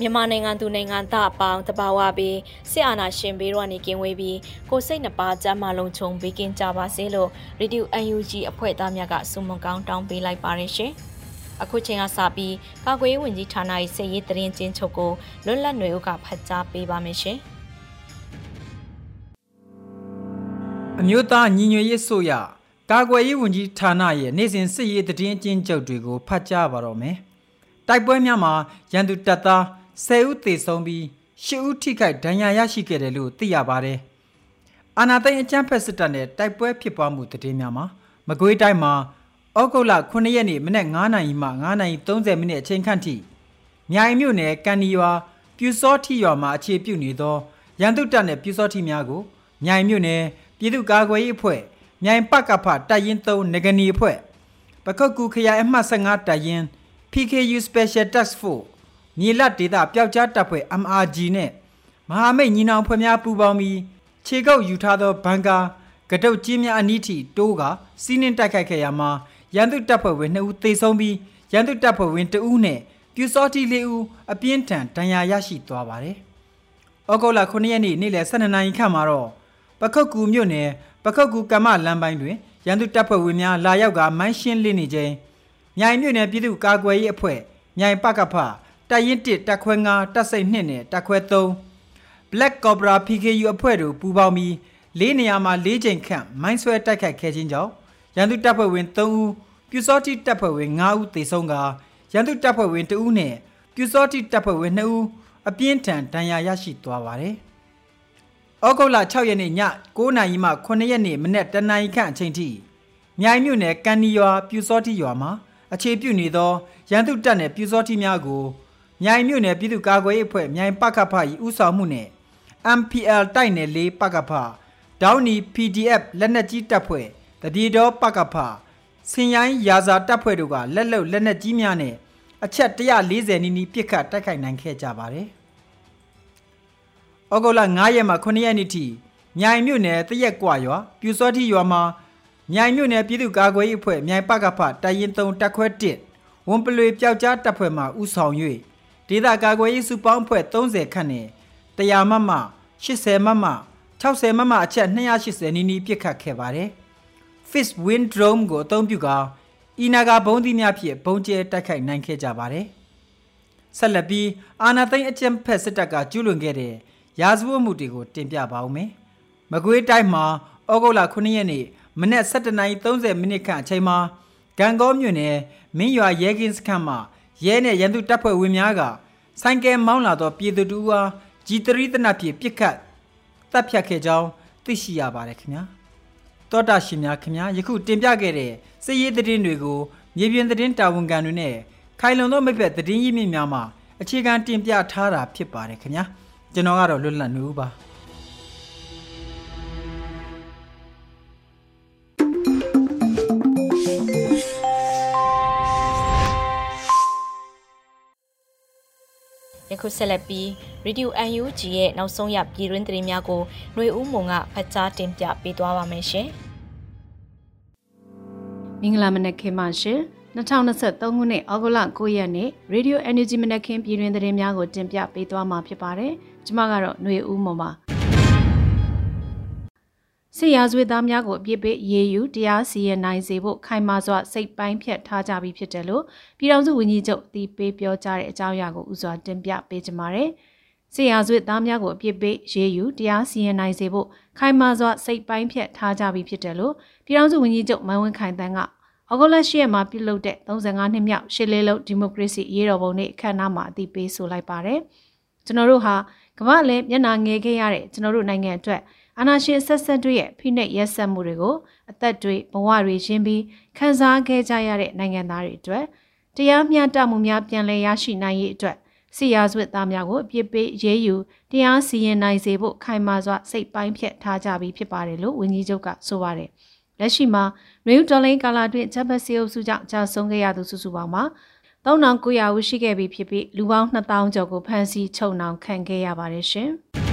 မြန်မာနိုင်ငံသူနိုင်ငံသားအပေါင်းတဘာဝပြီးစစ်အာဏာရှင်ဘေးတော့နေကင်းဝေးပြီးကိုစိတ်နှပါကြမ်းမှလုံးချုံဘေးကင်းကြပါစေလို့ရေဒီယို UNG အဖွဲ့သားများကဆုမွန်ကောင်းတောင်းပေးလိုက်ပါတယ်ရှင်။အခုချိန်ကစပြီးကာကွယ်ရေးဝန်ကြီးဌာန၏စစ်ရေးတရင်ချင်းချုပ်ကိုလွတ်လပ်ຫນွေဥကဖတ်ကြားပေးပါမယ်ရှင်။အမျိုးသားညီညွတ်ရေးဆိုရကာကွယ်ရေးဝန်ကြီးဌာနရဲ့နေ့စဉ်စစ်ရေးတရင်ချင်းချုပ်တွေကိုဖတ်ကြားပါတော့မယ်။တိုက်ပွဲများမှာရန်သူတပ်သား 10ဦးသေဆုံးပြီး10ဦးထိခိုက်ဒဏ်ရာရရှိခဲ့တယ်လို့သိရပါတယ်။အာနာသိန်းအကြမ်းဖက်စစ်တပ်နဲ့တိုက်ပွဲဖြစ်ပွားမှုတည်င်းများမှာမကွေးတိုင်းမှာဩဂုတ်လ9ရက်နေ့မနက်9:00နာရီမှ9:30မိနစ်အချိန်ခန့်ထိမြိုင်မြို့နယ်ကန်ဒီရွာပြူစောထီရွာမှာအခြေပြုနေသောရန်သူတပ်နဲ့ပြူစောထီများကိုမြိုင်မြို့နယ်ပြည်သူ့ကာကွယ်ရေးအဖွဲ့မြိုင်ပကဖတပ်ရင်း3ငကနီအဖွဲ့ပခုတ်ကူခရိုင်အမှတ်15တပ်ရင်း PKU Special Task Force မြေလတ်ဒေသပျောက်ကြားတပ်ဖွဲ့ MRG နဲ့မဟာမိတ်ညီနောင်ဖွဲ့များပူးပေါင်းပြီးခြေကုပ်ယူထားသောဘန်ကာကတုတ်ကြီးများအနီးထိတိုးကစီးနှင်းတိုက်ခိုက်ခဲ့ရမှာရန်သူတပ်ဖွဲ့ဝင်2ဦးသေဆုံးပြီးရန်သူတပ်ဖွဲ့ဝင်2ဦးနဲ့ပြူစောတိ4ဦးအပြင်းထန်ဒဏ်ရာရရှိသွားပါတယ်။ဩဂုတ်လ9ရက်နေ့နေ့လယ်12နာရီခန့်မှာတော့ပခုတ်ကူမြို့နယ်ပခုတ်ကူကမ္မလမ်းပိုင်းတွင်ရန်သူတပ်ဖွဲ့ဝင်များလာရောက်ကမိုင်းရှင်းလင်းနေခြင်းမြိုင်မြို့နယ်ပြည်သူ့ကာကွယ်ရေးအဖွဲ့မြိုင်ပကဖ တပ်ရင်း1တပ်ခွဲ9တပ်စိတ်2နဲ့တပ်ခွဲ3 Black Cobra PKU အဖွဲ့တို့ပူးပေါင်းပြီးလေးနေရာမှာ၄ချိန်ခန့်မိုင်းဆွဲတိုက်ခိုက်ခဲ့ခြင်းကြောင့်ရန်သူတပ်ဖွဲ့ဝင်3ဦးပြူစောတိတပ်ဖွဲ့ဝင်5ဦးသေဆုံးကရန်သူတပ်ဖွဲ့ဝင်2ဦးနဲ့ပြူစောတိတပ်ဖွဲ့ဝင်2ဦးအပြင်းထန်ဒဏ်ရာရရှိသွားပါတယ်။ဩဂုတ်လ6ရက်နေ့ည9:00နာရီမှ9ရက်နေ့မနက်10:00နာရီခန့်အချိန်ထိမြိုင်မြို့နယ်ကန်နီရွာပြူစောတိရွာမှာအခြေပြုနေသောရန်သူတပ်နှင့်ပြူစောတိများကို မြိုင်မြို့နယ်ပြည်သူ့ကာကွယ်ရေးအဖွဲ့မြိုင်ပကဖ၏ဦးဆောင်မှုနဲ့ MPL တိုက်နယ်၄ပကဖဒေါင်းနီ PDF လက်နက်ကြီးတပ်ဖွဲ့တပြေတော်ပကဖစင်ရိုင်းရာဇာတပ်ဖွဲ့တို့ကလက်လုံလက်နက်ကြီးများနဲ့အချက်140နီးနီးပစ်ခတ်တိုက်ခိုက်နိုင်ခဲ့ကြပါတယ်။ဩဂုတ်လ9ရက်မှ9ရက်နေ့ထိမြိုင်မြို့နယ်တရက်ကွာရွာပြူစောတိရွာမှာမြိုင်မြို့နယ်ပြည်သူ့ကာကွယ်ရေးအဖွဲ့မြိုင်ပကဖတိုင်ရင်3တပ်ခွဲ1ဝန်ပလွေပျောက်ကြားတပ်ဖွဲ့မှဥဆောင်၍ ဒေသကာကွယ်ရေးစုပေါင်းအဖွဲ့30ခန့်နဲ့100မမ80မမ60မမအချက်280နီးနီးပစ်ခတ်ခဲ့ပါတယ်။ Fish Wind Drone ကိုအသုံးပြုကာအီနာဂါဘုံးသီးများဖြင့်ဘုံကျဲတိုက်ခိုက်နိုင်ခဲ့ကြပါတယ်။ဆက်လက်ပြီးအာနာသိန်းအကြံဖက်စစ်တပ်ကကျူးလွန်ခဲ့တဲ့ရာဇဝတ်မှုတွေကိုတင်ပြပါဦးမယ်။မကွေးတိုင်းမှာဩဂုတ်လ9ရက်နေ့မနက်7:30မိနစ်ခန့်အချိန်မှာဂံကောမြို့နယ်မင်းရွာရဲကင်းစခန်းမှာ ရဲနဲ့ရန်သူတပ်ဖွဲ့ဝင်များကဆိုင်ကယ်မောင်းလာသောပြည်သူတူအားဂျီတရီတနဖြင့်ပစ်ခတ်တပ်ဖြတ်ခဲ့ကြောင်းသိရှိရပါတယ်ခင်ဗျာတောတာရှင်များခင်ဗျာယခုတင်ပြခဲ့တဲ့စစ်ရေးသတင်းတွေကိုမြေပြင်သတင်းတာဝန်ခံတွေနဲ့ခိုင်လုံသောမိဖက်သတင်းရင်းမြစ်များမှာအခြေခံတင်ပြထားတာဖြစ်ပါတယ်ခင်ဗျာကျွန်တော်ကတော့လွတ်လပ်နေဦးပါ ယခုဆက်လက်ပြီး Radio UNG ရဲ့နောက်ဆုံးရပြည်တွင်းသတင်းများကိုຫນွေဦးမုံကဖတ်ကြားတင်ပြပေးသွားပါမယ်ရှင်။မင်္ဂလာမနက်ခင်းပါရှင်။2023ခုနှစ်ဩဂုတ်လ9ရက်နေ့ Radio Energy မနက်ခင်းပြည်တွင်သတင်းများကိုတင်ပြပေးသွားမှာဖြစ်ပါတယ်။ကျွန်မကတော့ຫນွေဦးမုံပါ။ စစစ်ရာဇဝတ်သားများကိုအပြစ်ပေးရေးယူတရားစီရင်နိုင်စေဖို့ခိုင်မာစွာစိတ်ပိုင်းဖြတ်ထားကြပြီးဖြစ်တယ်လို့ပြည်ထောင်စုဝန်ကြီးချုပ်အသိပေးပြောကြားတဲ့အကြောင်းအရာကိုဥစွာတင်ပြပေးကြပါမယ်။စစ်ရာဇဝတ်သားများကိုအပြစ်ပေးရေးယူတရားစီရင်နိုင်စေဖို့ခိုင်မာစွာစိတ်ပိုင်းဖြတ်ထားကြပြီးဖြစ်တယ်လို့ပြည်ထောင်စုဝန်ကြီးချုပ်မန်ဝင်းခိုင်တန်းကဩဂုတ်လ10ရက်မှာပြုလုပ်တဲ့35နှစ်မြောက်ရှစ်လေးလုံးဒီမိုကရေစီရေးတော်ပုံနေ့အခမ်းအနားမှာအသိပေးဆိုလိုက်ပါတယ်။ကျွန်တော်တို့ဟာကမ္ဘာလည်းမျက်နှာငယ်ခဲ့ရတဲ့ကျွန်တော်တို့နိုင်ငံအတွက် အာဏာရှင်ဆက်ဆက်တို့ရဲ့ဖိနှိပ်ရက်စက်မှုတွေကိုအသက်တွေဘဝတွေရင်းပြီးခံစားခဲ့ကြရတဲ့နိုင်ငံသားတွေအတွက်တရားမျှတမှုများပြန်လည်ရရှိနိုင်ရေးအတွက်စီယာဆွတ်သားများကိုအပြစ်ပေးရေးယူတရားစီရင်နိုင်စေဖို့ခိုင်မာစွာစိတ်ပိုင်းဖြတ်ထားကြပြီးဖြစ်ပါတယ်လို့ဝန်ကြီးချုပ်ကဆိုပါတယ်။လက်ရှိမှာနယူးဒေါ်လိန်ကာလာတွင်ဂျပန်စီအုပ်စုကြောင့်ကြာဆုံးခဲ့ရသူစုစုပေါင်းမှာ3900ဦးရှိခဲ့ပြီဖြစ်ပြီးလူပေါင်း2000ကျော်ကိုဖမ်းဆီးချုပ်နှောင်ခံခဲ့ရပါတယ်ရှင်။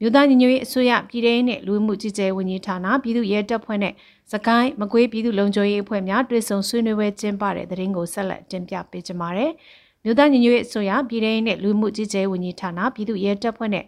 မြို့သားညီညွတ်ရေးအစိုးရပြည်ထောင်နဲ့လူမှုကြီးကြဲဝန်ကြီးဌာနပြည်သူ့ရဲတပ်ဖွဲ့နဲ့စကိုင်းမကွေးပြည်သူ့လုံခြုံရေးအဖွဲ့များတွဲဆုံဆွေးနွေးပွဲကျင်းပတဲ့တဲ့ရင်ကိုဆက်လက်တင်ပြပေးကြပါမယ်။မြို့သားညီညွတ်ရေးအစိုးရပြည်ထောင်နဲ့လူမှုကြီးကြဲဝန်ကြီးဌာနပြည်သူ့ရဲတပ်ဖွဲ့နဲ့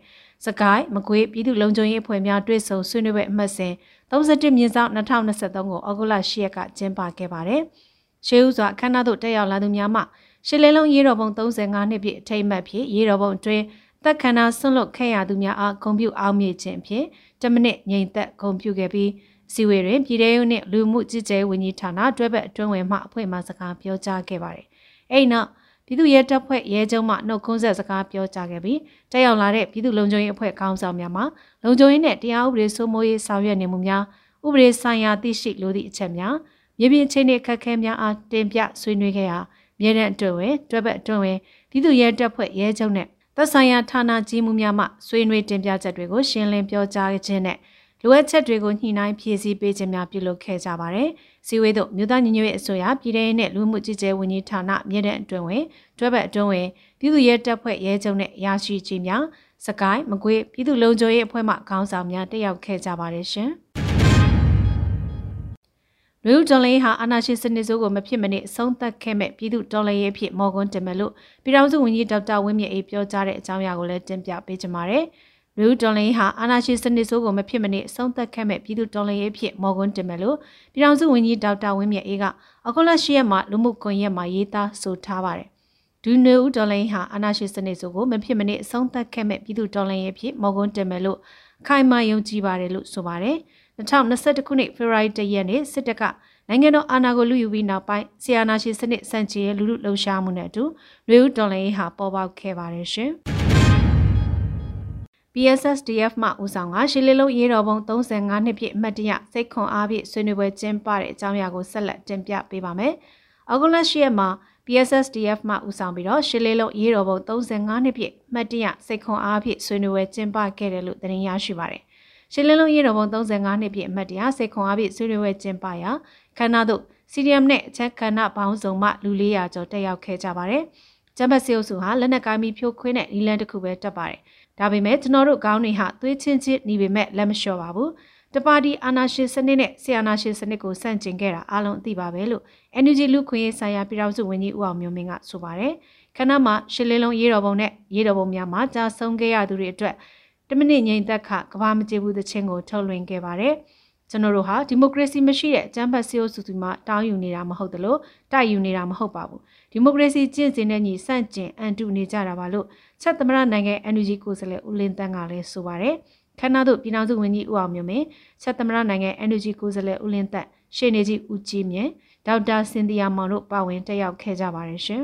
စကိုင်းမကွေးပြည်သူ့လုံခြုံရေးအဖွဲ့များတွဲဆုံဆွေးနွေးပွဲအမှတ်စဉ်31မြင်းဆောင်2023ကိုဩဂုတ်လ10ရက်ကကျင်းပခဲ့ပါတယ်။ရှေးဦးစွာအခမ်းအနားသို့တက်ရောက်လာသူများမှရှစ်လင်းလုံးရေတော်ပုံ35နှစ်ပြည့်အထိမ်းအမှတ်ဖြင့်ရေတော်ပုံအတွင်း သက်ခန္ဓာဆွန့်လွတ်ခဲ့ရသူများအားဂုဏ်ပြုအောင်မြင်ခြင်းဖြင့်တမနစ်ငြိမ်သက်ဂုဏ်ပြုခဲ့ပြီးစီဝေတွင်ပြည်ထောင်နှင့်လူမှုကြီးကြဲဝန်ကြီးဌာနတွဲဘက်အတွင်းဝင်မှအဖွဲ့မှစကားပြောကြားခဲ့ပါတယ်။အဲ့နောက်ပြည်သူ့ရဲတပ်ဖွဲ့ရဲချုပ်မှနှုတ်ခွန်းဆက်စကားပြောကြားခဲ့ပြီးတက်ရောက်လာတဲ့ပြည်သူ့လုံခြုံရေးအဖွဲ့ခေါင်းဆောင်များမှလုံခြုံရေးနဲ့တရားဥပဒေစိုးမိုးရေးဆောင်ရွက်နေမှုများဥပဒေဆိုင်ရာသိရှိလိုသည့်အချက်များမြေပြင်အခြေအနေခက်ခဲများအားတင်ပြဆွေးနွေးခဲ့ရာမြေတံအတွင်းဝင်တွဲဘက်အတွင်းဝင်ပြည်သူ့ရဲတပ်ဖွဲ့ရဲချုပ်နဲ့ သက်ဆိုင်ရာဌာနကြီးမှုများမှဆွေးနွေးတင်ပြချက်တွေကိုရှင်းလင်းပြောကြားခြင်းနဲ့လိုအပ်ချက်တွေကိုညှိနှိုင်းဖြည့်ဆည်းပေးခြင်းများပြုလုပ်ခဲ့ကြပါတယ်။စီဝေးတို့မြို့သားညီညွတ်ရေးအစိုးရပြည်ထောင်နဲ့လူမှုကြီးကြဲဝန်ကြီးဌာနမြေတဲ့အတွင်းဝင်တွဲဘက်အတွင်းဝင်ပြည်သူ့ရဲတပ်ဖွဲ့ရဲချုပ်နဲ့ရရှိကြီးများစကိုင်းမကွေးပြည်သူ့လုံခြုံရေးအဖွဲ့မှခေါင်းဆောင်များတက်ရောက်ခဲ့ကြပါတယ်ရှင်။ လူဦးတော်လေးဟာအာနာရှင်စနစ်စိုးကိုမဖြစ်မနစ်အဆုံးသတ်ခဲ့မဲ့ပြည်သူတော်လေးရဲ့ဖြစ်မော်ကွန်းတင်မယ်လို့ပြည်ထောင်စုဝန်ကြီးဒေါက်တာဝင်းမြင့်အေးပြောကြားတဲ့အကြောင်းအရာကိုလည်းတင်ပြပေးကြပါမယ်။လူဦးတော်လေးဟာအာနာရှင်စနစ်စိုးကိုမဖြစ်မနစ်အဆုံးသတ်ခဲ့မဲ့ပြည်သူတော်လေးရဲ့ဖြစ်မော်ကွန်းတင်မယ်လို့ပြည်ထောင်စုဝန်ကြီးဒေါက်တာဝင်းမြင့်အေးကအခုလ10ရက်မှာလူမှုကွန်ရက်မှာရေးသားဆိုထားပါတယ်။ဒူနေဦးတော်လိုင်းဟာအာနာရှင်စနစ်ဆိုကိုမဖြစ်မနစ်အဆုံးသတ်ခဲ့မဲ့ပြည်သူတော်လိုင်းရဲ့ဖြစ်မော်ကွန်းတင်မယ်လို့ခိုင်မာယုံကြည်ပါတယ်လို့ဆိုပါတယ်။ 2021ခုနှစ်ဖေဖော်ဝါရီလရက်နေ့စစ်တပ်ကနိုင်ငံတော်အာဏာကိုလူယူပြီးနောက်ပိုင်းဆီယာနာရှင်စနစ်စန့်ကျင်ရဲ့လူလူလှုပ်ရှားမှုနဲ့အတူလူဦးတော်လှန်ရေးဟာပေါ်ပေါက်ခဲ့ပါတယ်ရှင်။ PSSDF မှဦးဆောင်ကရှီလီလုံးရေးတော်ပုံ35နှစ်ပြည့်အမှတ်တရစိတ်ခွန်အားဖြင့်ဆွေးနွေးပွဲကျင်းပတဲ့အကြောင်းအရာကိုဆက်လက်တင်ပြပေးပါမယ်။အောက်ဂုလ10ရက်မှာ PSSDF မှဦးဆောင်ပြီးတော့ရှီလီလုံးရေးတော်ပုံ35နှစ်ပြည့်အမှတ်တရစိတ်ခွန်အားဖြင့်ဆွေးနွေးပွဲကျင်းပခဲ့တယ်လို့သတင်းရရှိပါတယ်။ ရှီလင်းလုံးရေးတော်ပုံ35နှစ်ပြည့်အမှတ်တရစိတ်ခွန်အားဖြင့်ဆွေးနွေးပွဲကျင်းပရာခန္ဓာတို့ CDM နဲ့အချက်ခန္ဓာပေါင်းစုံမှလူ400ကျော်တက်ရောက်ခဲ့ကြပါတယ်။ဂျမတ်စီအုပ်စုဟာလက်နက်ကိုင်းပြီးဖြိုခွင်းတဲ့နီလန်တစ်ခုပဲတက်ပါတယ်။ဒါပေမဲ့ကျွန်တော်တို့ခေါင်းတွေဟာသွေးချင်းချင်းနေပေမဲ့လက်မလျှော့ပါဘူး။တပါတီအာနာရှင်စနစ်နဲ့ဆီအာနာရှင်စနစ်ကိုဆန့်ကျင်ခဲ့တာအားလုံးအသိပါပဲလို့ NUG လူခွင့်ရေးဆိုင်ရာပြည်ထောင်စုဝန်ကြီးဦးအောင်မျိုးမင်းကဆိုပါတယ်။ခဏမှာရှစ်လင်းလုံးရေးတော်ပုံနဲ့ရေးတော်ပုံများမှာကြာဆုံးခဲ့ရသူတွေအတွက် တမနစ်ငိမ့်သက်ခကဘာမကြည့်ဘူးသချင်းကိုထုတ်လွှင့်ခဲ့ပါတယ်။ကျွန်တော်တို့ဟာဒီမိုကရေစီမရှိတဲ့အကြမ်းဖက်စီအိုစုစုမှတောင်းယူနေတာမဟုတ်သလိုတိုက်ယူနေတာမဟုတ်ပါဘူးဒီမိုကရေစီကျင့်စဉ်နဲ့ညီဆန့်ကျင်အန်တုနေကြတာပါလို့ချက်သမရနိုင်ငံ NUG ကိုယ်စားလှယ်ဦးလင်းတန်းကလည်းဆိုပါတယ်ခန္ဓာတို့ပြည်ထောင်စုဝန်ကြီးဦးအောင်မျိုးမင်းချက်သမရနိုင်ငံ NUG ကိုယ်စားလှယ်ဦးလင်းတန်းရှေ့နေကြီးဦးကြီးမြင့်ဒေါက်တာစင်တီယာမောင်တို့ပါဝင်တက်ရောက်ခဲ့ကြပါတယ်ရှင်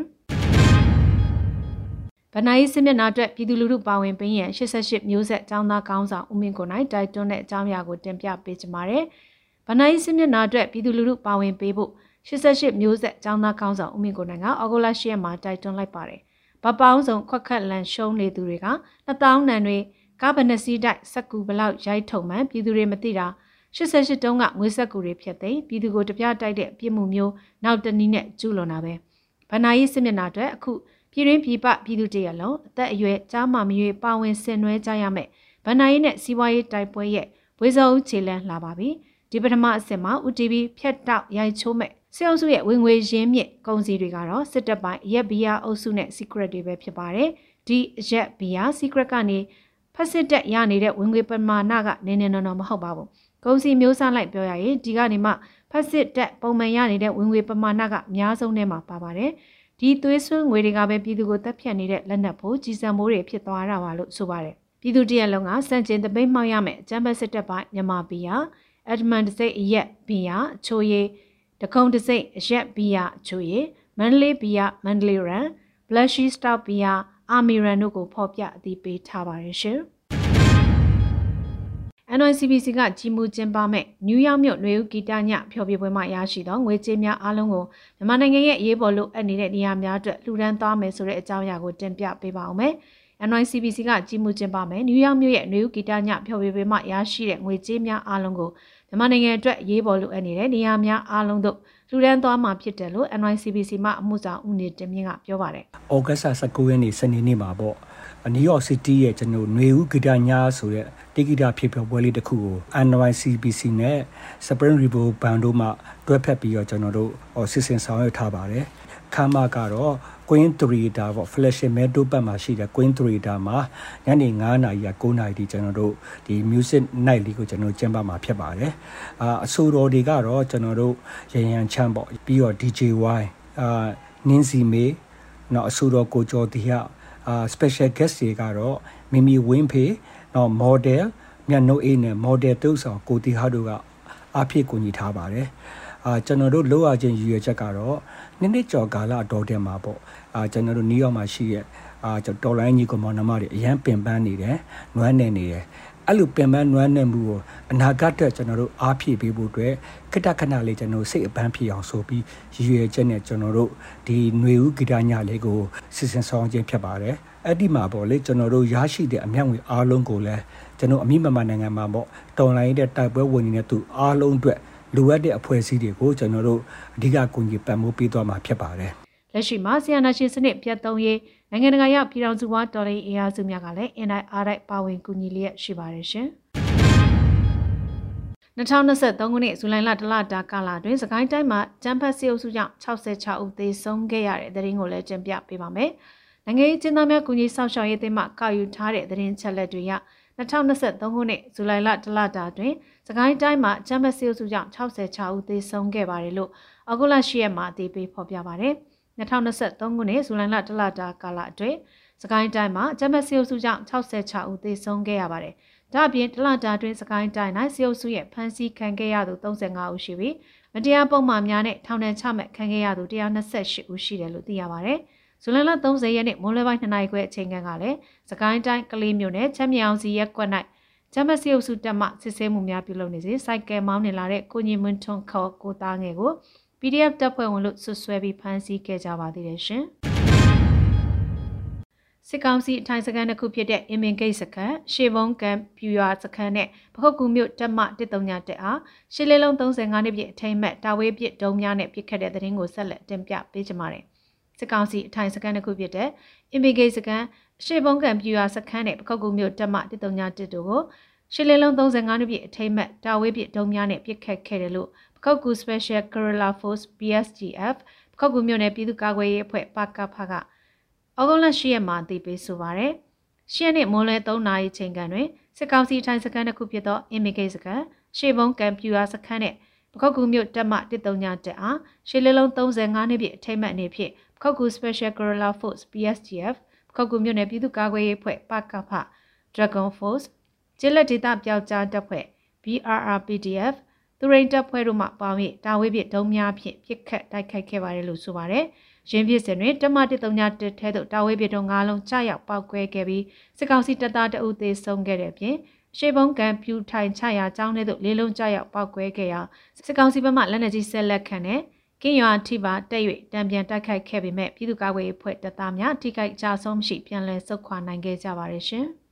ဗနာယီစစ်မျက်နှာအတွက်ပြည်သူလူထုပါဝင်ပေးရန်88မျိုးဆက်ចောင်းသားကောင်းဆောင်ဦးမင်းကိုနိုင်တိုက်တွန်းတဲ့အကြောင်းအရာကိုတင်ပြပေးကြပါမယ်။ဗနာယီစစ်မျက်နှာအတွက်ပြည်သူလူထုပါဝင်ပေးဖို့88မျိုးဆက်ចောင်းသားကောင်းဆောင်ဦးမင်းကိုနိုင်ကအော်ဂိုလာ10ရက်မှာတိုက်တွန်းလိုက်ပါတယ်။ဗပောင်းဆောင်ခွက်ခက်လန်ရှုံးနေသူတွေက2000နန်တွေကားဗနစီတိုက်စက်ကူဘလောက်ရိုက်ထုံမှန်ပြည်သူတွေမသိတာ88တုံးကငွေဆက်ကူတွေဖြစ်သိပြည်သူကိုတပြတိုက်တဲ့ပြစ်မှုမျိုးနောက်တနည်းနဲ့ကျူးလွန်တာပဲ။ဗနာယီစစ်မျက်နှာအတွက်အခု ပြည်ရင်းပြည်ပပြည်သူတရလုံးအသက်အရွယ်ကြားမှမရွေးပါဝင်ဆင်နွှဲကြရမယ်ဗန္နာရေးနဲ့စီးပွားရေးတိုက်ပွဲရဲ့ဝေစုံခြေလန်းလာပါပြီဒီပထမအဆင့်မှာ UTV ဖြတ်တောက်ရိုက်ချိုးမဲ့စစ်အုပ်စုရဲ့ဝင်ငွေရင်းမြစ်ကုန်စည်တွေကတော့စစ်တပ်ပိုင်းရက်ဘီယာအုပ်စုနဲ့ secret တွေပဲဖြစ်ပါတယ်ဒီရက်ဘီယာ secret ကနေဖက်စစ်တက်ရနေတဲ့ဝင်ငွေပမာဏကနည်းနည်းနော်နော်မဟုတ်ပါဘူးကုန်စည်မျိုးစားလိုက်ပြောရရင်ဒီကနေမှဖက်စစ်တက်ပုံမှန်ရနေတဲ့ဝင်ငွေပမာဏကအများဆုံးထဲမှာပါပါတယ် ဒီသွေးဆွငွေတွေကပဲပြည်သူကိုတပ်ဖြတ်နေတဲ့လက်နက်ဖို့ကြီးစံမိုးတွေဖြစ်သွားတာပါလို့ဆိုပါတယ်ပြည်သူတရက်လုံးကစန့်ကျင်တပိတ်မှောက်ရမယ်အကြမ်းဖက်စစ်တပ်ပိုင်းမြန်မာပြည်ဟာအက်ဒမန်တစိတ်အရက်ဘီယာအချိုရည်တကုံတစိတ်အရက်ဘီယာအချိုရည်မန္တလေးဘီယာမန္တလေးရန်ဘလက်ရှိစတောက်ဘီယာအာမီရန်တို့ကိုဖော်ပြအသိပေးထားပါတယ်ရှင်။ NYCBC ကကြီးမှုကျင်းပမဲ့နယူးယောက်မြို့နွေဦးဂီတညဖျော်ဖြေပွဲမှာရရှိသောငွေကြေးများအားလုံးကိုမြန်မာနိုင်ငံရဲ့အရေးပေါ်လိုအပ်နေတဲ့နေရာများအတွက်လှူဒန်းသွားမယ်ဆိုတဲ့အကြောင်းအရာကိုတင်ပြပေးပါဦးမယ်။ NYCBC ကကြီးမှုကျင်းပမဲ့နယူးယောက်မြို့ရဲ့နွေဦးဂီတညဖျော်ဖြေပွဲမှာရရှိတဲ့ငွေကြေးများအားလုံးကိုမြန်မာနိုင်ငံအတွက်အရေးပေါ်လိုအပ်နေတဲ့နေရာများအားလုံးတို့လှူဒန်းသွားမှာဖြစ်တယ်လို့ NYCBC မှအမှုဆောင်ဦးနေတင်မြင့်ကပြောပါတယ်။ဩဂတ်စ်19ရက်နေ့စနေနေ့မှာပေါ့ နယူးယောက်စီးတီးရဲ့ကျွန်တော်ຫນွေဦးဂီတညာဆိုတဲ့တိဂီတာဖြစ်ပြောပွဲလေးတစ်ခုကို NYCBC နဲ့ Spring River Band တို့မှတွဲဖက်ပြီးတော့ကျွန်တော်တို့စစ်စင်ဆောင်ရွက်ထားပါတယ်ခမ်းမကတော့ Queen Theater ပေါ့ Flash Meadow ဘက်မှာရှိတဲ့ Queen Theater မှာညနေ9:00နာရီက9:00နာရီထိကျွန်တော်တို့ဒီ Music Night လေးကိုကျွန်တော်ကျင်းပမှာဖြစ်ပါတယ်အာအဆိုတော်တွေကတော့ကျွန်တော်တို့ရရန်ချမ်းပေါ့ပြီးတော့ DJY အာနင်းစီမေနော်အဆိုတော်ကိုကျော်တီဟအာ special guest တွေကတော့မီမီဝင်းဖေနော် model မြတ်နိုးအေးနဲ့ model တုပ်ဆောင်ကိုတီဟာတို့ကအားဖြည့်ကူညီထားပါတယ်အာကျွန်တော်တို့လိုအပ်ခြင်းရည်ရွယ်ချက်ကတော့နှစ်နှစ်ကျော်ကာလအတော်တင်မှာပေါ့အာကျွန်တော်တို့နယူးယောက်မှာရှိရဲ့အာကျွန်တော်တော်လိုင်းကြီးကမောင်နှမတွေအရန်ပင်ပန်းနေတယ်နွမ်းနေနေတယ် အဲ့လိုပင်ပန်းနွမ်းနေမှုကိုအနာဂတ်အတွက်ကျွန်တော်တို့အားဖြည့်ပေးဖို့အတွက်ခိတခဏလေးကျွန်တော်စိတ်အပန်းဖြစ်အောင်ဆိုပြီးရည်ရွယ်ချက်နဲ့ကျွန်တော်တို့ဒီຫນွေဦးဂီတညလေးကိုစီစဉ်ဆောင်ခြင်းဖြစ်ပါတယ်အဲ့ဒီမှာပေါ့လေကျွန်တော်တို့ရရှိတဲ့အမြောက်ငွေအားလုံးကိုလည်းကျွန်တော်အမိမမနိုင်ငံမှာပေါ့တော်လိုင်းတဲ့တိုက်ပွဲဝင်နေတဲ့သူအားလုံးအတွက်လိုအပ်တဲ့အဖွဲ့အစည်းတွေကိုကျွန်တော်တို့အဓိကကူညီပံ့ပိုးပေးသွားမှာဖြစ်ပါတယ်လက်ရှိမှာဆီယနာရှင်စနစ်ပြတ်သုံးရေး နိုင်ငံတကာရောက်ပြည်ထောင်စုဝါတော်လိုင်းအင်အားစုများကလည်း NIR ပါဝင်ကူညီလျက်ရှိပါတယ်ရှင်2023ခုနှစ်ဇူလိုင်လတလတာကာလတွင်စကိုင်းတိုင်းမှာကျန်းဖတ်စီအုပ်စုကြောင့်66ဦးသေဆုံးခဲ့ရတဲ့သတင်းကိုလည်းတင်ပြပေးပါမယ်။နိုင်ငံရေးကျင်းသားများကူညီဆောင်ရှောက်ရေးအသင်းမှကောက်ယူထားတဲ့သတင်းချက်လက်တွေရ2023ခုနှစ်ဇူလိုင်လတလတာတွင်စကိုင်းတိုင်းမှာကျန်းဖတ်စီအုပ်စုကြောင့်66ဦးသေဆုံးခဲ့ပါတယ်လို့အောက်တိုဘာ10ရက်မှာအသေးပေးဖော်ပြပါတယ်။ 2023ခုနှစ်ဇူလိုင်လတလတာကာလအတွင်းစကိုင်းတိုင်းမှာကျမစီအုပ်စုကြောင့်66ဦးသေဆုံးခဲ့ရပါတယ်။ဒါ့အပြင်တလတာအတွင်းစကိုင်းတိုင်း၌စီအုပ်စုရဲ့ဖမ်းဆီးခံခဲ့ရသူ35ဦးရှိပြီးမတရားပုံမှန်များနဲ့ထောင်ဒဏ်ချမှတ်ခံခဲ့ရသူ128ဦးရှိတယ်လို့သိရပါတယ်။ဇူလိုင်လ30ရက်နေ့မွန်းလွဲပိုင်း2နာရီခွဲအချိန်ကလည်းစကိုင်းတိုင်းကလေးမြို့နယ်ချမ်းမြောင်စီရက်ကွက်၌ကျမစီအုပ်စုတက်မှစစ်ဆေးမှုများပြုလုပ်နေစဉ်စိုက်ကယ်မောင်းနေလာတဲ့ကိုညီမွန်းထွန်းခေါ်ကိုသားငယ်ကို PDF တပ်ဖွဲ့ဝင်လို့ဆွဆွဲပြီးဖမ်းဆီးခဲ့ကြပါသေးတယ်ရှင်။စစ်ကောင်စီအထိုင်စခန်းတစ်ခုဖြစ်တဲ့အင်မင်ဂိတ်စခန်းရှေဘုံကံပြူရွာစခန်းနဲ့ပခုတ်ကူမြို့တက်မ139တက်အားရှေလေးလုံး35နှစ်ပြည့်အထိမ်းမဲ့တာဝေးပြစ်ဒုံများနဲ့ပြစ်ခတ်တဲ့တဲ့ရင်ကိုဆက်လက်တင်ပြပေးကြပါမယ်။စစ်ကောင်စီအထိုင်စခန်းတစ်ခုဖြစ်တဲ့အင်မင်ဂိတ်စခန်းရှေဘုံကံပြူရွာစခန်းနဲ့ပခုတ်ကူမြို့တက်မ139တက်တို့ကိုရှေလေးလုံး35နှစ်ပြည့်အထိမ်းမဲ့တာဝေးပြစ်ဒုံများနဲ့ပြစ်ခတ်ခဲ့တယ်လို့ ခောက်ကူ Special Guerrilla Force PSGF ခောက်ကူမြို့နယ်ပြည်သူ့ကာကွယ်ရေးအဖွဲ့ပကဖကအောက်တိုဘာ10ရက်မှာတည်ပြီးဆိုပါရယ်ရှင်းနှစ်မွန်းလဲ3နာရီချိန်ကန်တွင်စစ်ကောင်စီထိုင်စခန်းတစ်ခုဖြစ်သော Immigrate စခန်းရှေဘုံကံပြူရာစခန်းနဲ့ပခောက်ကူမြို့တက်မ139တက်အားရှေလလုံး35နှစ်ပြည့်အထိမ်းအမှတ်အနေဖြင့်ပခောက်ကူ Special Guerrilla Force PSGF ပခောက်ကူမြို့နယ်ပြည်သူ့ကာကွယ်ရေးအဖွဲ့ပကဖ Dragon Force ကျေလက်ဒေသပျောက်ကြားတပ်ဖွဲ့ BRRPDF သူရိန်တပ်ဖွဲ့တို့မှပါဝင်တာဝေးပြဒုံများဖြင့်ပြစ်ခတ်တိုက်ခိုက်ခဲ့ပါတယ်လို့ဆိုပါတယ်။ရင်းပြစ်စင်တွင်တမ139တက်ထဲသို့တာဝေးပြဒုံ၅လုံးကြာရောက်ပောက်ကွဲခဲ့ပြီးစစ်ကောင်စီတပ်သားတအုပ်သေးဆုံးခဲ့တဲ့အပြင်ရှေဘုံကံပြူထိုင်ချရာကျောင်းထဲသို့လေးလုံးကြာရောက်ပောက်ကွဲခဲ့ရာစစ်ကောင်စီဘက်မှလက်နက်ကြီးဆက်လက်ခံတဲ့ကင်းရွာထိပါတက်၍တံပြန်တိုက်ခိုက်ခဲ့ပေမဲ့ပြည်သူ့ကာကွယ်ရေးဖွဲ့တပ်သားများထိခိုက်ကြဆုံးမရှိပြန်လည်ဆုတ်ခွာနိုင်ခဲ့ကြပါတယ်ရှင်။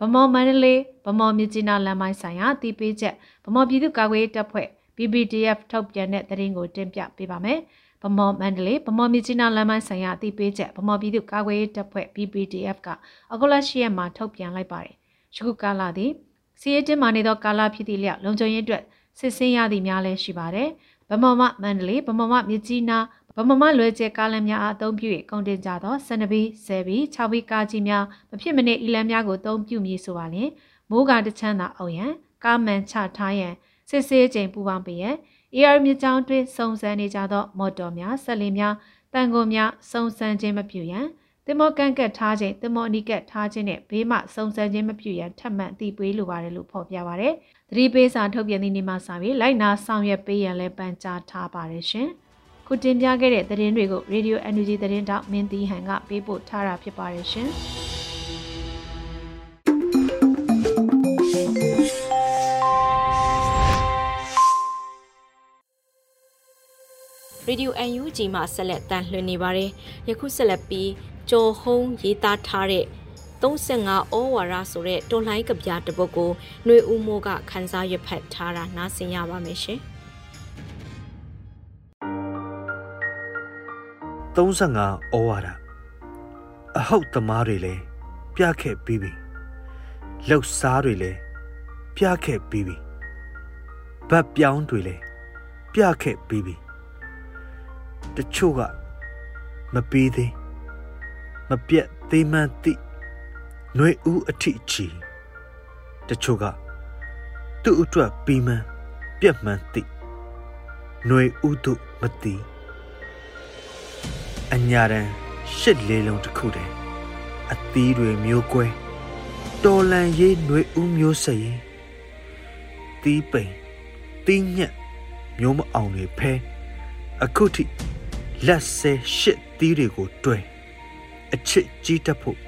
ဗမော်မန္တလေးဗမော်မြစ်ကြီးနားလမ်းပိုင်းဆိုင်ရာတည်ပေးချက်ဗမော်ပြည်သူ့ကာကွယ်ရေးတပ်ဖွဲ့ BBDF ထုတ်ပြန်တဲ့သတင်းကိုတင်ပြပေးပါမယ်။ဗမော်မန္တလေးဗမော်မြစ်ကြီးနားလမ်းပိုင်းဆိုင်ရာတည်ပေးချက်ဗမော်ပြည်သူ့ကာကွယ်ရေးတပ်ဖွဲ့ BBDF ကအဂုလရှိရက်မှာထုတ်ပြန်လိုက်ပါတယ်။ယခုကာလသည်စီးရဲတင်မာနေသောကာလဖြစ်သည့်လျောက်လုံခြုံရေးအတွက်စစ်ဆင်းရသည့်များလည်းရှိပါတယ်။ဗမော်မမန္တလေးဗမော်မမြစ်ကြီးနား ဗဗမမလွယ်ကျဲကားလမ်းများအားအသုံးပြု၍ကုန်တင်ကြသောစနဘီဆယ်ဘီ6ဘီကားကြီးများမဖြစ်မနစ်အီလန်များကိုအသုံးပြုမည်ဆိုပါလျင်မိုးကတချမ်းသာအောင်ရန်ကားမန်ချထားရန်စစ်ဆေးချိန်ပူပေါင်းပေးရန် AR မြကြောင်းတွင်စုံစမ်းနေကြသော မော်တော်များဆက်လင်းများတန်ကုန်များစုံစမ်းခြင်းမပြုရန်တင်မောကန့်ကတ်ထားခြင်းတင်မောအနီကတ်ထားခြင်းနဲ့ဘေးမှစုံစမ်းခြင်းမပြုရန်ထပ်မံအသိပေးလိုပါတယ်လို့ဖော်ပြပါရယ်။သတိပေးစာထုတ်ပြန်သည့်နေ့မှစပြီးလိုက်နာဆောင်ရွက်ပေးရန်လည်းပန်ကြားထားပါတယ်ရှင်။ ခုတင်ပြခဲ့တဲ့သတင်းတွေကို Radio Energy သတင်းတောက်မင်းတီဟန်ကပေးပို့ထားတာဖြစ်ပါတယ်ရှင်။ရေဒီယို UNG မှာဆက်လက်တန်လှည့်နေပါတယ်။ယခုဆက်လက်ပြီးကျော်ဟုံးရေးသားထားတဲ့35ဩဝါဒဆိုတဲ့တော်လှန်ကဗျာတစ်ပုဒ်ကိုຫນွေဦးမိုးကခန်းစားရဖတ်ထားတာနားဆင်ရပါမယ်ရှင်။ 35ဩဝါဒအဟုတ်သမားတွေလည်းပြခဲ့ပြီးပြီလှုပ်စားတွေလည်းပြခဲ့ပြီးပြီဗတ်ပြောင်းတွေလည်းပြခဲ့ပြီးပြီတချို့ကမပြီးသေးမပြက်သေးမှန်းသိຫນွေဦးအထိချီတချို့ကသူ့အတွက်ပြီးမှန်းပြက်မှန်းသိຫນွေဦးတို့မသိ အညာတန်ရှစ်လေးလုံးတစ်ခုတည်းအသီးတွေမျိုးကွဲတော်လန်ရေးຫນွေဦးမျိုးဆက်ရင်တီးပိန်တီးညက်မျိုးမအောင်တွေဖဲအခုထိလက်ဆဲရှစ်သီးတွေကိုတွဲအချစ်ကြီးတတ်ဖို့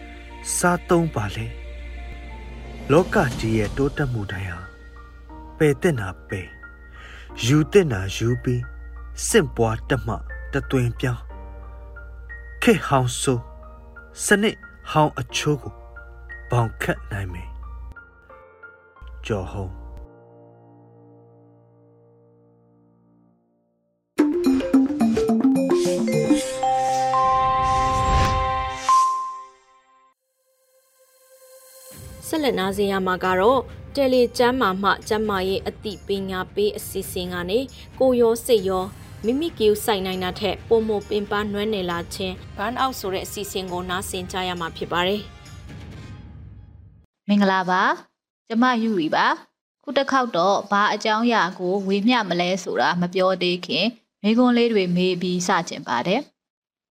စားသုံးပါလေလောကကြီးရဲ့တိုးတက်မှုတိုင်းဟာပယ်တဲ့နာပယ်ယူတဲ့နာယူပြီးစင့်ပွားတမှတသွင်ပြောင်း ခေဟောင်းဆိုးစနစ်ဟောင်းအချိုးကိုဘောင်ခတ်နိုင်မယ်ကြော်ဟုံးဆက်လက်နားဆင်ရမှာကတော့တယ်လီကျမ်းမာမှကျမ်းမာရေးအသိပညာပေးအစီအစဉ်ကနေကိုရောစိတ်ရော မိမိကီယူဆိုင်နိုင်တာထက်ပုံမပင်ပန်းနွမ်းနယ်လာခြင်းဘန်အောက်ဆိုတဲ့အစီအစဉ်ကိုနားဆင်ကြရမှာဖြစ်ပါတယ်မင်္ဂလာပါကျမယူရီပါခုတစ်ခေါက်တော့ဘာအကြောင်းအရာကိုဝေမျှမလဲဆိုတာမပြောသေးခင်မိကွန်းလေးတွေမေးပြီးစကျင်ပါတယ်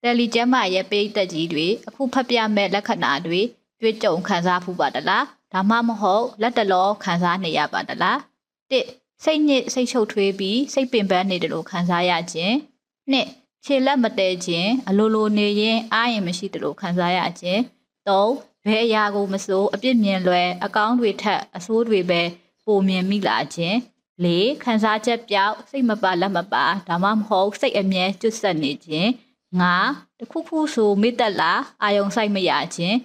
တယ်လီကျမ်းမာရဲ့ပိတ်သက်ကြီးတွေအခုဖတ်ပြမဲ့လက္ခဏာတွေတွေ့ကြုံခံစားဖူးပါတလားဒါမှမဟုတ်လက်တလောခံစားနေရပါတလားတ စ်စိတ်ညစ်စိတ်ချုပ်ထွေးပြီးစိတ်ပင်ပန်းနေတယ်လို့ခံစားရခြင်းနှစ်ခြေလက်မတဲခြင်းအလိုလိုနေရင်အားရင်မရှိတယ်လို့ခံစားရခြင်းသုံးဘယ်အရာကိုမစိုးအပြစ်မြင်လွယ်အကောင်းတွေထက်အဆိုးတွေပဲပုံမြင်မိလာခြင်းလေးခံစားချက်ပြောက်စိတ်မပါလက်မပါဒါမှမဟုတ်စိတ်အမြဲကျွတ်ဆက်နေခြင်းငါတခုခုဆိုမိတက်လာအာယုံဆိုင်မရခြင်း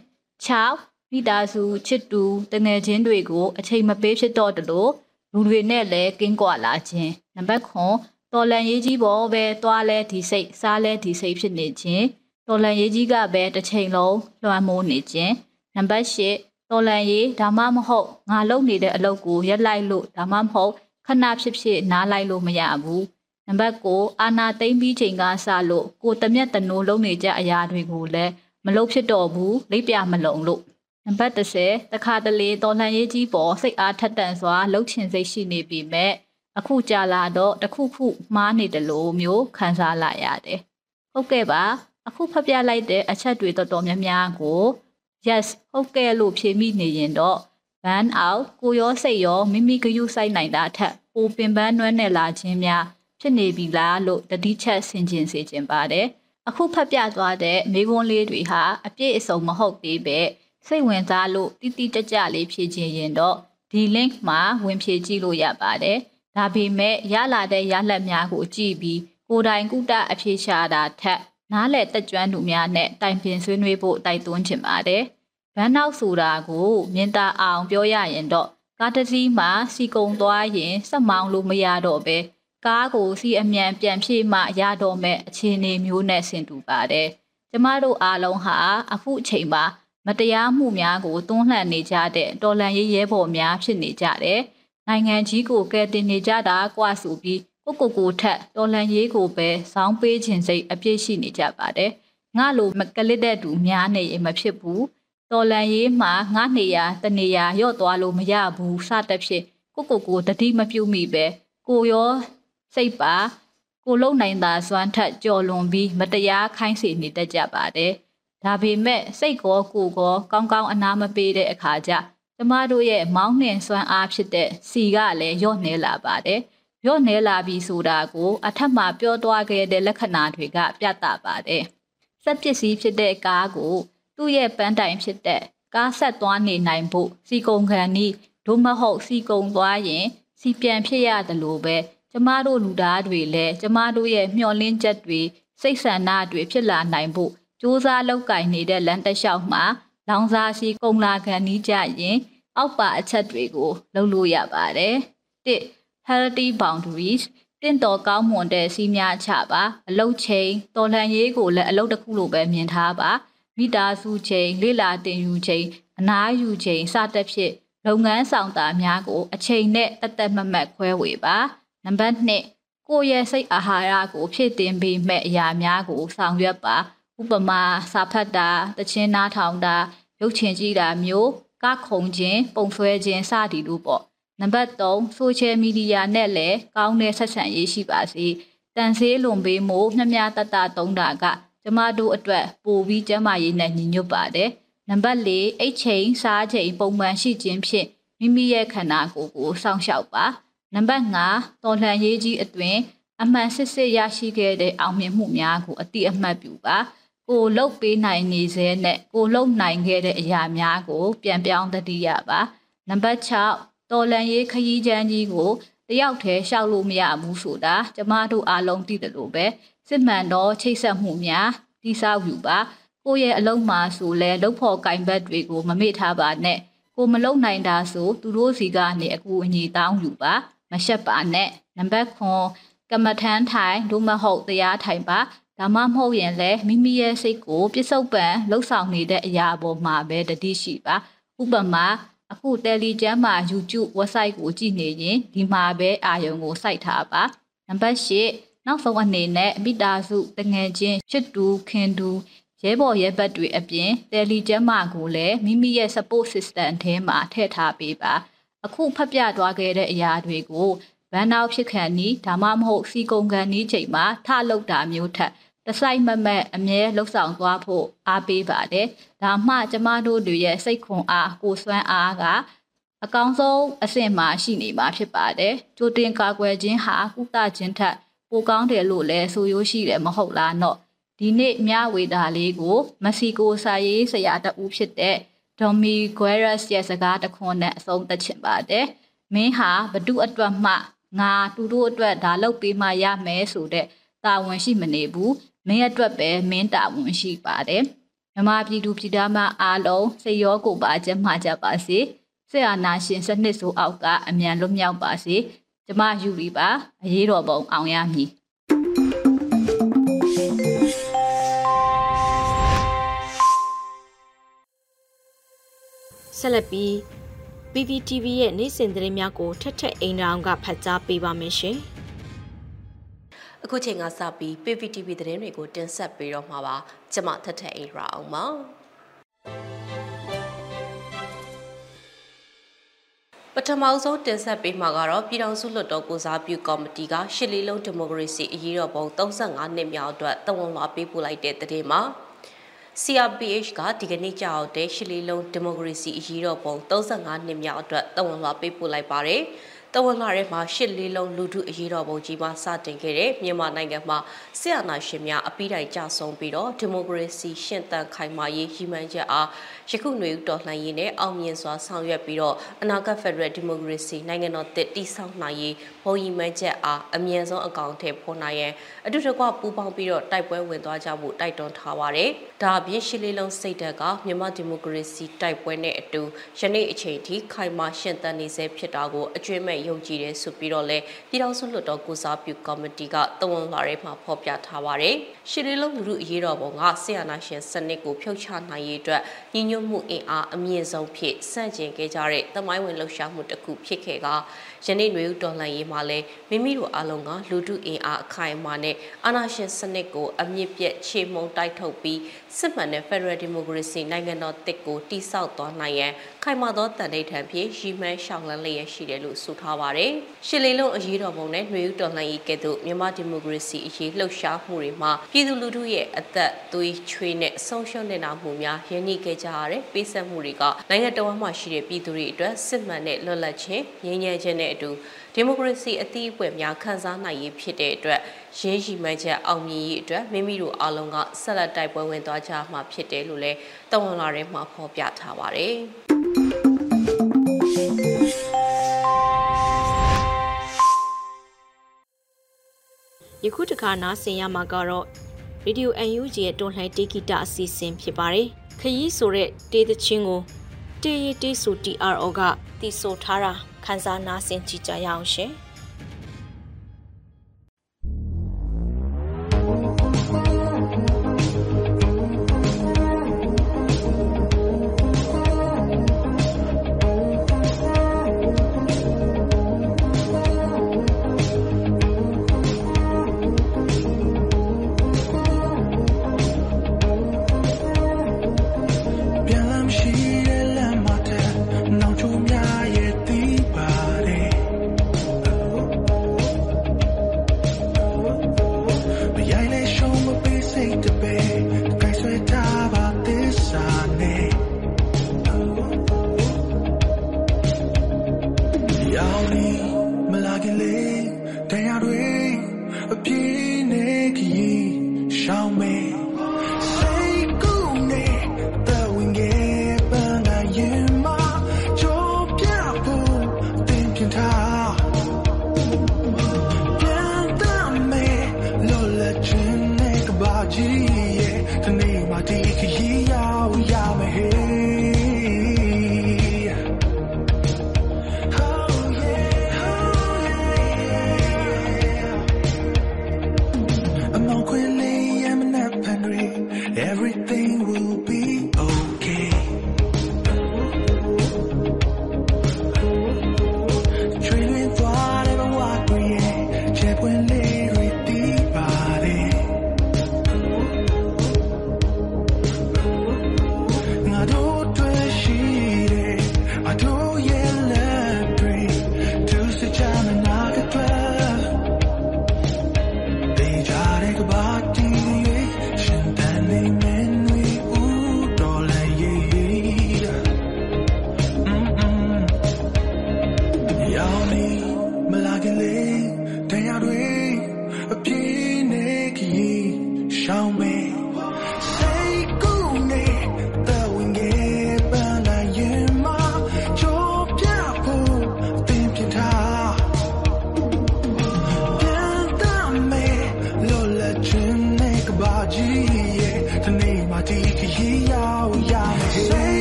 6မိသားစုချစ်တူတငယ်ချင်းတွေကိုအချိန်မပေးဖြစ်တော့တယ်လို့ လူတွေနဲ့လည်းကင်းကွာလာခြင်းနံပါတ်9တော်လန်ရေးကြီးပေါ်ပဲသွားလဲဒီစိတ်စားလဲဒီစိတ်ဖြစ်နေခြင်းတော်လန်ရေးကြီးကပဲတစ်ချိန်လုံးလွှမ်းမိုးနေခြင်းနံပါတ်10တော်လန်ရေးဒါမှမဟုတ်ငါလုပ်နေတဲ့အလုပ်ကိုရက်လိုက်လို့ဒါမှမဟုတ်ခဏဖြစ်ဖြစ်နားလိုက်လို့မရဘူးနံပါတ်9အာနာသိမ့်ပြီးချိန်ကစလို့ကိုတမျက်တနိုးလုံးနေကြအရာတွေကိုလည်းမလုပ်ဖြစ်တော့ဘူးလိပ်ပြမလုံလို့ နံပါတ်30တခါတလေတော်လှန်ရေးကြီးပေါ်စိတ်အားထက်သန်စွာလှုပ်ချင်စိတ်ရှိနေပြီမဲ့အခုကြာလာတော့တခုခုမှားနေတယ်လို့မျိုးခံစားလာရတယ်ဟုတ်ကဲ့ပါအခုဖပြလိုက်တဲ့အချက်တွေတော်တော်များများကို yes ဟုတ်ကဲ့လို့ဖြေမိနေရင်တော့ ban out ကိုရောစိတ်ရောမိမိဂယုစိုက်နိုင်တာထက်ပိုပင်ပန်းနွမ်းနယ်လာခြင်းများဖြစ်နေပြီလားလို့တတိချက်ဆင်ခြင်စေခြင်းပါတယ်အခုဖတ်ပြသွားတဲ့မိကွန်းလေးတွေဟာအပြည့်အစုံမဟုတ်သေးပဲ စိတ်ဝင်စားလို့တိတိကျကျလေးဖြည့်ခြင်းရင်တော့ဒီ link မှာဝင်ဖြည့်ကြည့်လို့ရပါတယ်။ဒါပေမဲ့ရလာတဲ့ရလဒ်များကိုကြည့်ပြီးကိုယ်တိုင်ကုတအဖြေရှာတာထက်နားလည်တက်ကြွသူများနဲ့တိုင်ပင်ဆွေးနွေးဖို့တိုက်တွန်းချင်ပါတယ်။ဘန်းနောက်ဆိုတာကိုမြင်သာအောင်ပြောရရင်တော့ကားတစ်စီးမှာစီကုံသွားရင်စက်မောင်းလို့မရတော့ပဲကားကိုစီအမြန်ပြန်ဖြည့်မှရတော့မဲ့အခြေအနေမျိုးနဲ့ဆင်တူပါတယ်။ကျမတို့အားလုံးဟာအခုအချိန်မှာ မတရားမှုများကိုတွန်းလှန်နေကြတဲ့တော်လန်ရေးရဲဘော်များဖြစ်နေကြတယ်။နိုင်ငံကြီးကိုကယ်တင်နေကြတာကွာဆိုပြီးကိုကိုကိုထက်တော်လန်ရေးကိုပဲစောင်းပေးခြင်းစိတ်အပြည့်ရှိနေကြပါတယ်ငါလိုမကလစ်တဲ့သူများနေရင်မဖြစ်ဘူးတော်လန်ရေးမှာငါနေရတနေရရော့သွားလို့မရဘူးစတဲ့ဖြစ်ကိုကိုကိုတတိမပြုတ်မိပဲကိုရောစိတ်ပါကိုလုံနိုင်တာစွမ်းထက်ကြော်လွန်ပြီးမတရားခိုင်းစေနေတတ်ကြပါတယ် ဒါပေမဲ့စိတ်ကောကိုကောကောင်းကောင်းအနာမပေးတဲ့အခါကျကျမတို့ရဲ့မောင်းနှင်စွမ်းအားဖြစ်တဲ့စီကလည်းညော့နေလာပါတယ်ညော့နေလာပြီဆိုတာကိုအထက်မှာပြောသွားခဲ့တဲ့လက္ခဏာတွေက ပြသပါတယ်စက်ပစ္စည်းဖြစ်တဲ့ကားကို သူ့ရဲ့ပန်းတိုင်ဖြစ်တဲ့ကားဆက်သွားနေနိုင်ဖို့စီကုံခံဤဒို့မဟုတ်စီကုံသွားရင် စီပြန်ဖြစ်ရတယ်လို့ပဲကျမတို့လူသားတွေလည်းကျမတို့ရဲ့မျှော်လင့်ချက်တွေစိတ်ဆန္ဒတွေဖြစ်လာနိုင်ဖို့ စူးစမ်းလောက်ကင်နေတဲ့လမ်းတစ်လျှောက်မှာလောင်စာစီကုံလာခံနီးကြရင်အောက်ပါအချက်တွေကိုလုပ်လို့ရပါတယ်။တစ် healthy boundaries တင့်တော်ကောင်းမွန်တဲ့စီးများချပါအလုတ်ချိန်တော်လှန်ရေးကိုလည်းအလုတ်တစ်ခုလိုပဲမြင်ထားပါမိသားစုချိန်လေလာတင်ယူချိန်အနားယူချိန်စသဖြင့်လုပ်ငန်းဆောင်တာများကို အချိန်နဲ့တသက်မမတ်ခွဲဝေပါနံပါတ်2ကိုယ့်ရဲ့စိတ်အာဟာရကိုဖြည့်တင်ပေးမဲ့အရာများကိုဆောင်ရွက်ပါ ဥပမာစာဖတ်တာတခြင်းနားထောင်တာရုပ်ချင်ကြည့်တာမျိုးကခုံခြင်းပုံဆွဲခြင်းစသည်တို့ပေါ့နံပါတ်3 social media နဲ့လည်းကောင်းတဲ့ဆက်ဆံရေးရှိပါစေတန်ဆေးလွန်ပေးမှုမျှမျှတတသုံးတာကကျမတို့အတွက်ပိုပြီးကျမရေးနဲ့ညီညွတ်ပါတယ်နံပါတ်4အိတ်ချိန်စားချိန်ပုံမှန်ရှိခြင်းဖြင့်မိမိရဲ့ခန္ဓာကိုယ်ကိုစောင့်ရှောက်ပါနံပါတ်5တော်လှန်ရေးကြီးအတွင်အမှန်စစ်စစ်ရရှိခဲ့တဲ့အောင်မြင်မှုများကိုအတိအမှတ်ပြုပါ ကိုလှုပ်ပေးနိုင်နေစေနဲ့ကိုလှုပ်နိုင်ခဲ့တဲ့အရာများကို ပြန်ပြောင်းသတိရပါနံပါတ်6တော်လန်ရေးခရီးချမ်းကြီးကိုတယောက်တည်းရှောက်လို့မရဘူးဆိုတာကျမတို့အားလုံးသိတယ်လို့ပဲစစ်မှန်သောချိတ်ဆက်မှုများတိဆောက်ယူပါကိုယ့်ရဲ့အလုံးမှာဆိုလဲလှုပ်ဖို့ကင်ဘတ်တွေကိုမမေ့ထားပါနဲ့ကိုမလုံနိုင်တာဆိုသူတို့စီကနေအကူအညီတောင်းယူပါမရှက်ပါနဲ့နံပါတ်9ကမ္မထမ်းထိုင်ဒုမဟုတ်တရားထိုင်ပါ ဒါမှမဟုတ်ရင်လည်းမိမိရဲ့စိတ်ကိုပြစ္ဆုတ်ပံလှုပ်ဆောင်နေတဲ့အရာပေါ်မှာပဲတတိရှိပါဥပမာအခု Telegram မှာ YouTube website ကိုကြည့်နေရင်ဒီမှာပဲအာရုံကိုစိုက်ထားပါနံပါတ်8နောက်ဆုံးအနေနဲ့မိသားစုတငယ်ချင်းချစ်တူခင်တူရဲဘော်ရဲဘက်တွေအပြင် Telegram မှာကိုလည်းမိမိရဲ့ support system အထဲမှာထည့်ထားပေးပါအခုဖတ်ပြသွားခဲ့တဲ့အရာတွေကိုဗန်နောက်ဖြစ်ခံနီးဒါမှမဟုတ်စီကုံကန်နီးချိန်မှာထလောက်တာမျိုးထက် တဆိုင်မမက်အမြဲလှုပ်ဆောင်သွားဖို့အားပေးပါတယ်။ဒါမှကျမတို့တွေရဲ့စိတ်ခွန်အားကိုစွမ်းအားကအကောင်းဆုံးအဆင့်မှာရှိနေမှာဖြစ်ပါတယ်။ကြိုတင်ကာကွယ်ခြင်းဟာကုသခြင်းထက်ပိုကောင်းတယ်လို့လည်းဆိုရိုးရှိတယ်မဟုတ်လားနော်။ဒီနေ့မြဝေတာလေးကိုမက္ဆီကိုစာရေးဆရာတဦးဖြစ်တဲ့ဒေါ်မီဂွဲရက်စ်ရဲ့စကားတခွန်းနဲ့အဆုံးသတ်ချင်ပါတယ်။မင်းဟာဘဒုအတွက်မှငါတူတို့အတွက်ဒါလုပ်ပေးမှရမယ်ဆိုတဲ့တာဝန်ရှိမနေဘူး မင်းအတွက်ပဲမင်းတာဝန်ရှိပါတယ်မြမပြည်သူပြည်သားမအားလုံးစိတ်ရောကိုယ်ပါကျမ်းမာကြပါစေဆေအာနာရှင်စနစ်ဆိုအောက်ကအမြန်လွတ်မြောက်ပါစေကျမယူရီပါအရေးတော်ပုံအောင်ရမည်ဆက်လက်ပြီး PPTV ရဲ့နေ့စဉ်သတင်းများကိုထက်ထက်အိမ်တော်ကဖတ်ကြားပေးပါမယ်ရှင်။ အခုချိန်ကစပြီး PPTV သတင်းတွေကိုတင်ဆက်ပေးတော့မှာပါကျမထထအိရာအောင်ပါပထမဆုံးတင်ဆက်ပေးမှာကတော့ပြည်ထောင်စုလွှတ်တော်ကိုစားပြုကော်မတီကရှစ်လီလုံးဒီမိုကရေစီအရေးတော်ပုံ35နှစ်မြောက်အတွက်တဝန်လွှာပေးပို့လိုက်တဲ့တဲ့မှာ CRPH ကဒီကနေ့ကြောက်တဲ့ရှစ်လီလုံးဒီမိုကရေစီအရေးတော်ပုံ35နှစ်မြောက်အတွက်တဝန်လွှာပေးပို့လိုက်ပါတယ်။ တဝန်လာထဲမှာရှစ်လေးလုံးလူထုအရေးတော်ပုံကြီးမှစတင်ခဲ့တဲ့မြန်မာနိုင်ငံမှာဆရာနာရှင်များအပိတိုင်ကြဆုံးပြီးတော့ဒီမိုကရေစီရှင်သန်ခိုင်မာရေးရည်မှန်းချက်အား ယခုຫນွေဦးတော်လှန်ရေးနဲ့အောင်မြင်စွာဆောင်ရွက်ပြီးတော့အနာဂတ်ဖက်ဒရယ်ဒီမိုကရေစီနိုင်ငံတော်တည်တည်ဆောက်နိုင်ရေးဘုံရည်မှန်းချက်အားအမြင့်ဆုံးအကောင့်ထဲပေါ်နိုင်ရန်အတူတကွပူးပေါင်းပြီးတော့တိုက်ပွဲဝင်သွားကြဖို့တိုက်တွန်းထားပါတယ်။ဒါအပြင်ရှစ်လေးလုံးစိတ်ဓာတ်ကမြန်မာဒီမိုကရေစီတိုက်ပွဲနဲ့အတူယနေ့အချိန်ထိခိုင်မာရှင်သန်နေဆဲဖြစ်တာကိုအကျွမ်းမဲ့ယုံကြည်တယ်ဆိုပြီးတော့လဲပြည်ထောင်စုလွှတ်တော်ကိုစားပြုကော်မတီကတဝန်လာရဲမှာဖော်ပြထားပါတယ်။ရှစ်လေးလုံးလူမှုအရေးတော်ပုံကဆီယနာရှင်စနစ်ကိုဖြုတ်ချနိုင်ရေးအတွက်ညီညွတ်မှုအင်အားအမြင့်ဆုံးဖြစ်စန့်ကျင်ခဲ့ကြတဲ့တမိုင်းဝင်လှုပ်ရှားမှုတစ်ခုဖြစ်ခဲ့က ယနေ့ຫນွေဦးတော်လှန်ရေးမှာလဲမိမိတို့အားလုံးကလူထုအင်အားအခိုင်အမာနဲ့အာဏာရှင်စနစ်ကိုအမြင့်ပြတ်ချေမှုန်းတိုက်ထုတ်ပြီးစစ်မှန်တဲ့ Federal Democracy နိုင်ငံတော်တစ်ကိုတိစောက်သွားနိုင်ရန်ခိုင်မာသောတန်ဋိဌာန်ဖြင့်ရည်မှန်းရှောင်လန်းလျက်ရှိတယ်လို့ဆိုထားပါတယ်။ရှစ်လေးလုံးအရေးတော်ပုံနဲ့ຫນွေဦးတော်လှန်ရေးကဲ့သို့မြန်မာဒီမိုကရေစီအရေးလှုပ်ရှားမှုတွေမှာပြည်သူလူထုရဲ့အသက်သွေးချွေးနဲ့ဆုံးရှုံးနေတာမှုများရင်းနှီးခဲ့ကြရတဲ့ပေးဆက်မှုတွေကနိုင်ငံတော်မှာရှိတဲ့ပြည်သူတွေအတွက်စစ်မှန်တဲ့လွတ်လပ်ခြင်းငြိမ်းချမ်းခြင်းနဲ့ အတူဒီမိုကရေစီအသီးအပွင့်များခံစားနိုင်ရေးဖြစ်တဲ့အတွက်ရင်းရှိမှန်းချက်အောင်မြင်ရေးအတွက်မိမိတို့အားလုံးကဆက်လက်တိုက်ပွဲဝင်သွားကြမှာဖြစ်တယ်လို့လည်းတဝန်လာထဲမှာဖော်ပြထားပါတယ်ယခုတခါနားဆင်ရမှာကတော့ Radio UNG ရဲ့တွန်လှန်တေဂီတာအစီအစဉ်ဖြစ်ပါတယ်။ခရီးဆိုတဲ့တေးသချင်းကိုတေးရီတေးဆို TRO ကတီဆိုထားတာ ခန်းစားနားဆင်ကြကြရအောင်ရှင်။